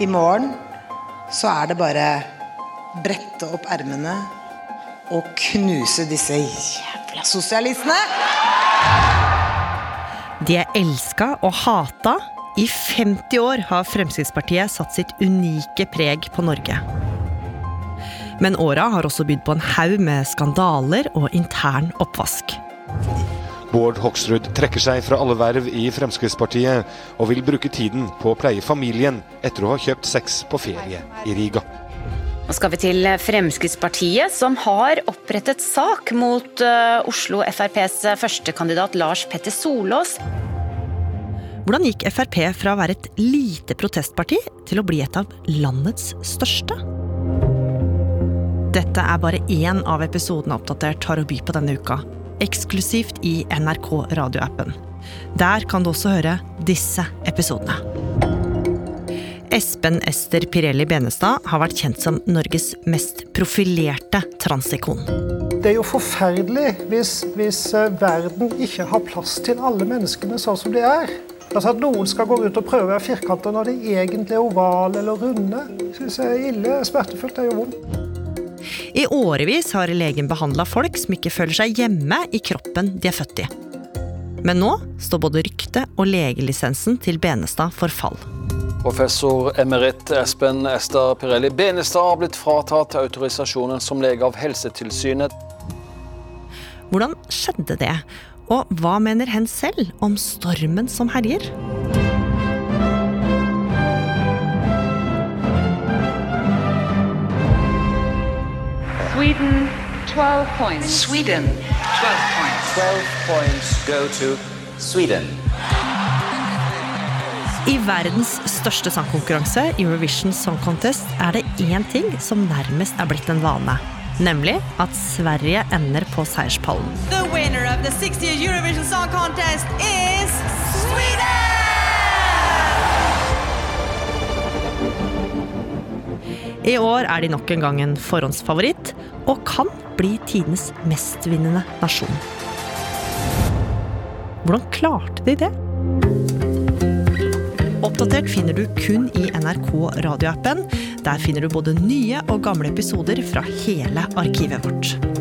I morgen så er det bare brette opp ermene og knuse disse jævla sosialistene. De er elska og hata. I 50 år har Fremskrittspartiet satt sitt unike preg på Norge. Men åra har også bydd på en haug med skandaler og intern oppvask. Bård Hoksrud trekker seg fra alle verv i Fremskrittspartiet, og vil bruke tiden på å pleie familien etter å ha kjøpt sex på ferie i Riga. Nå skal vi til Fremskrittspartiet, som har opprettet sak mot uh, Oslo FrPs førstekandidat Lars Petter Solås. Hvordan gikk Frp fra å være et lite protestparti til å bli et av landets største? Dette er bare én av episodene Oppdatert har å by på denne uka. Eksklusivt i NRK radioappen. Der kan du også høre disse episodene. Espen Ester Pirelli Benestad har vært kjent som Norges mest profilerte transikon. Det er jo forferdelig hvis, hvis eh, verden ikke har plass til alle menneskene sånn som de er. Altså At noen skal gå ut og prøve å være firkanter når de egentlig er ovale eller runde, synes jeg er ille smertefullt. Det jo vondt. I årevis har legen behandla folk som ikke føler seg hjemme i kroppen de er født i. Men nå står både ryktet og legelisensen til Benestad for fall. Professor emeritt Espen Ester Pirelli Benestad har blitt fratatt autorisasjonen som lege av Helsetilsynet. Hvordan skjedde det, og hva mener hen selv om stormen som herjer? Sweden 12 points. Sweden 12 points. 12 points go to Sweden. I verdens største sangkonkurranse, Eurovision Song Contest, er det én ting som nærmest er blitt en vane. Nemlig at Sverige ender på seierspallen. The winner of the 60th Eurovision Song Contest is Sweden! I år er de nok en gang en forhåndsfavoritt, og kan bli tidenes mestvinnende nasjon. Hvordan klarte de det? Oppdatert finner du kun i NRK radioappen. Der finner du både nye og gamle episoder fra hele arkivet vårt.